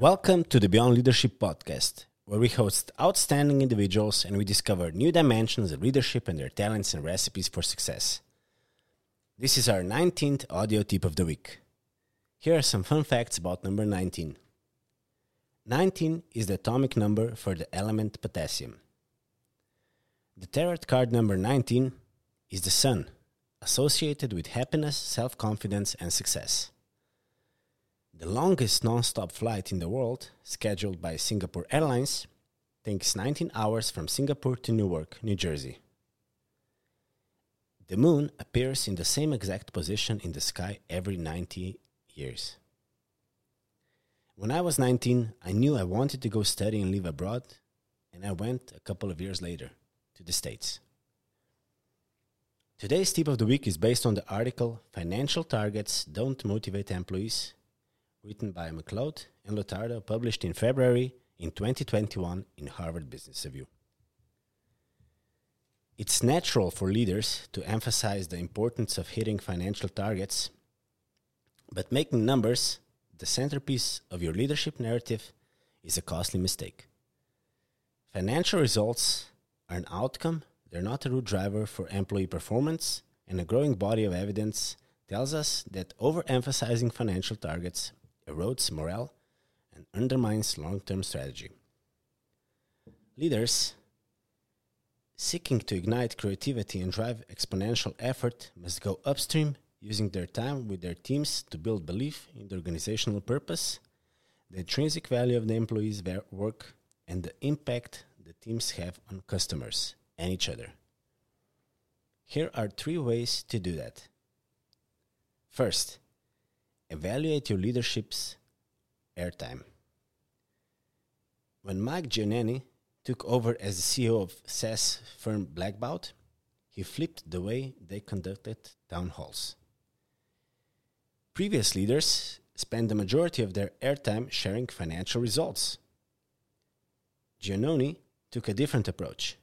Welcome to the Beyond Leadership podcast, where we host outstanding individuals and we discover new dimensions of leadership and their talents and recipes for success. This is our 19th audio tip of the week. Here are some fun facts about number 19. 19 is the atomic number for the element potassium. The tarot card number 19 is the sun, associated with happiness, self confidence, and success. The longest non stop flight in the world, scheduled by Singapore Airlines, takes 19 hours from Singapore to Newark, New Jersey. The moon appears in the same exact position in the sky every 90 years. When I was 19, I knew I wanted to go study and live abroad, and I went a couple of years later to the States. Today's tip of the week is based on the article Financial Targets Don't Motivate Employees written by McLeod and Lotardo, published in February in 2021 in Harvard Business Review. It's natural for leaders to emphasize the importance of hitting financial targets, but making numbers the centerpiece of your leadership narrative is a costly mistake. Financial results are an outcome, they're not a root driver for employee performance, and a growing body of evidence tells us that overemphasizing financial targets erodes morale, and undermines long term strategy. Leaders seeking to ignite creativity and drive exponential effort must go upstream, using their time with their teams to build belief in the organizational purpose, the intrinsic value of the employees' work, and the impact the teams have on customers and each other. Here are three ways to do that. First, Evaluate your leadership's airtime. When Mike Gianoni took over as the CEO of SaaS firm Blackbaud, he flipped the way they conducted town halls. Previous leaders spent the majority of their airtime sharing financial results. Gianoni took a different approach.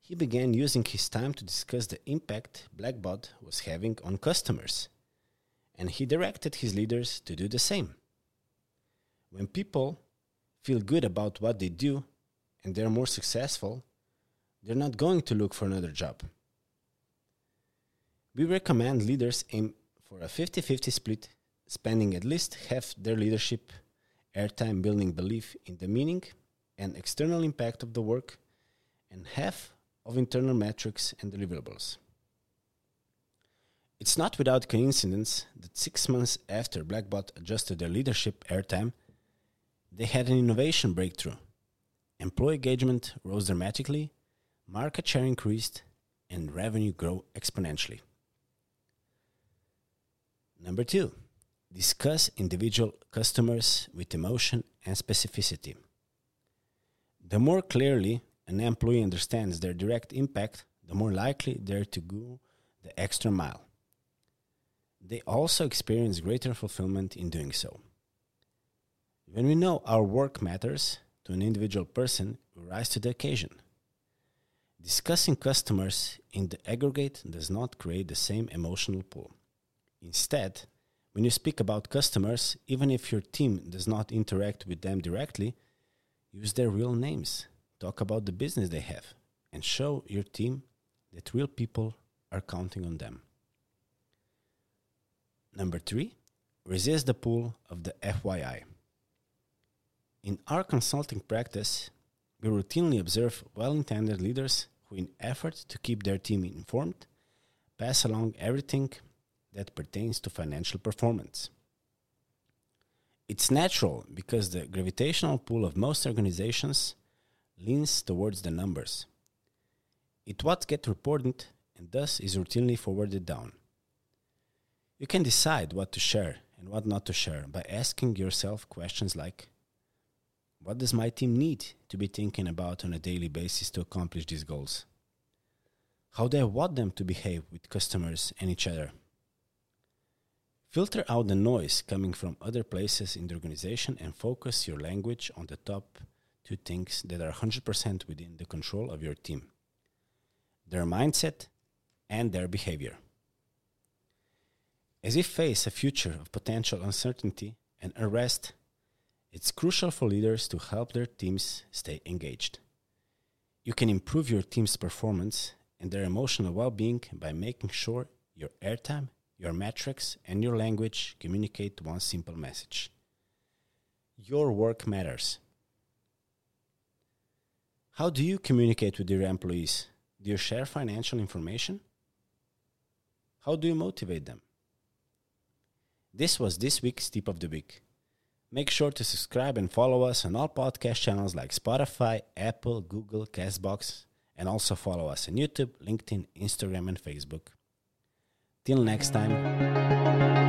He began using his time to discuss the impact Blackbaud was having on customers and he directed his leaders to do the same. When people feel good about what they do and they're more successful, they're not going to look for another job. We recommend leaders aim for a 50 50 split, spending at least half their leadership airtime building belief in the meaning and external impact of the work, and half of internal metrics and deliverables. It's not without coincidence that six months after Blackbaud adjusted their leadership airtime, they had an innovation breakthrough. Employee engagement rose dramatically, market share increased, and revenue grew exponentially. Number two, discuss individual customers with emotion and specificity. The more clearly an employee understands their direct impact, the more likely they're to go the extra mile they also experience greater fulfillment in doing so. When we know our work matters to an individual person, we rise to the occasion. Discussing customers in the aggregate does not create the same emotional pull. Instead, when you speak about customers, even if your team does not interact with them directly, use their real names, talk about the business they have, and show your team that real people are counting on them. Number three, resist the pull of the FYI. In our consulting practice, we routinely observe well intended leaders who, in effort to keep their team informed, pass along everything that pertains to financial performance. It's natural because the gravitational pull of most organizations leans towards the numbers. It what gets reported and thus is routinely forwarded down. You can decide what to share and what not to share by asking yourself questions like What does my team need to be thinking about on a daily basis to accomplish these goals? How do I want them to behave with customers and each other? Filter out the noise coming from other places in the organization and focus your language on the top two things that are 100% within the control of your team their mindset and their behavior. As we face a future of potential uncertainty and unrest, It's crucial for leaders to help their teams stay engaged. You can improve your team's performance and their emotional well being by making sure your airtime, your metrics, and your language communicate one simple message Your work matters. How do you communicate with your employees? Do you share financial information? How do you motivate them? This was this week's tip of the week. Make sure to subscribe and follow us on all podcast channels like Spotify, Apple, Google, Castbox, and also follow us on YouTube, LinkedIn, Instagram, and Facebook. Till next time.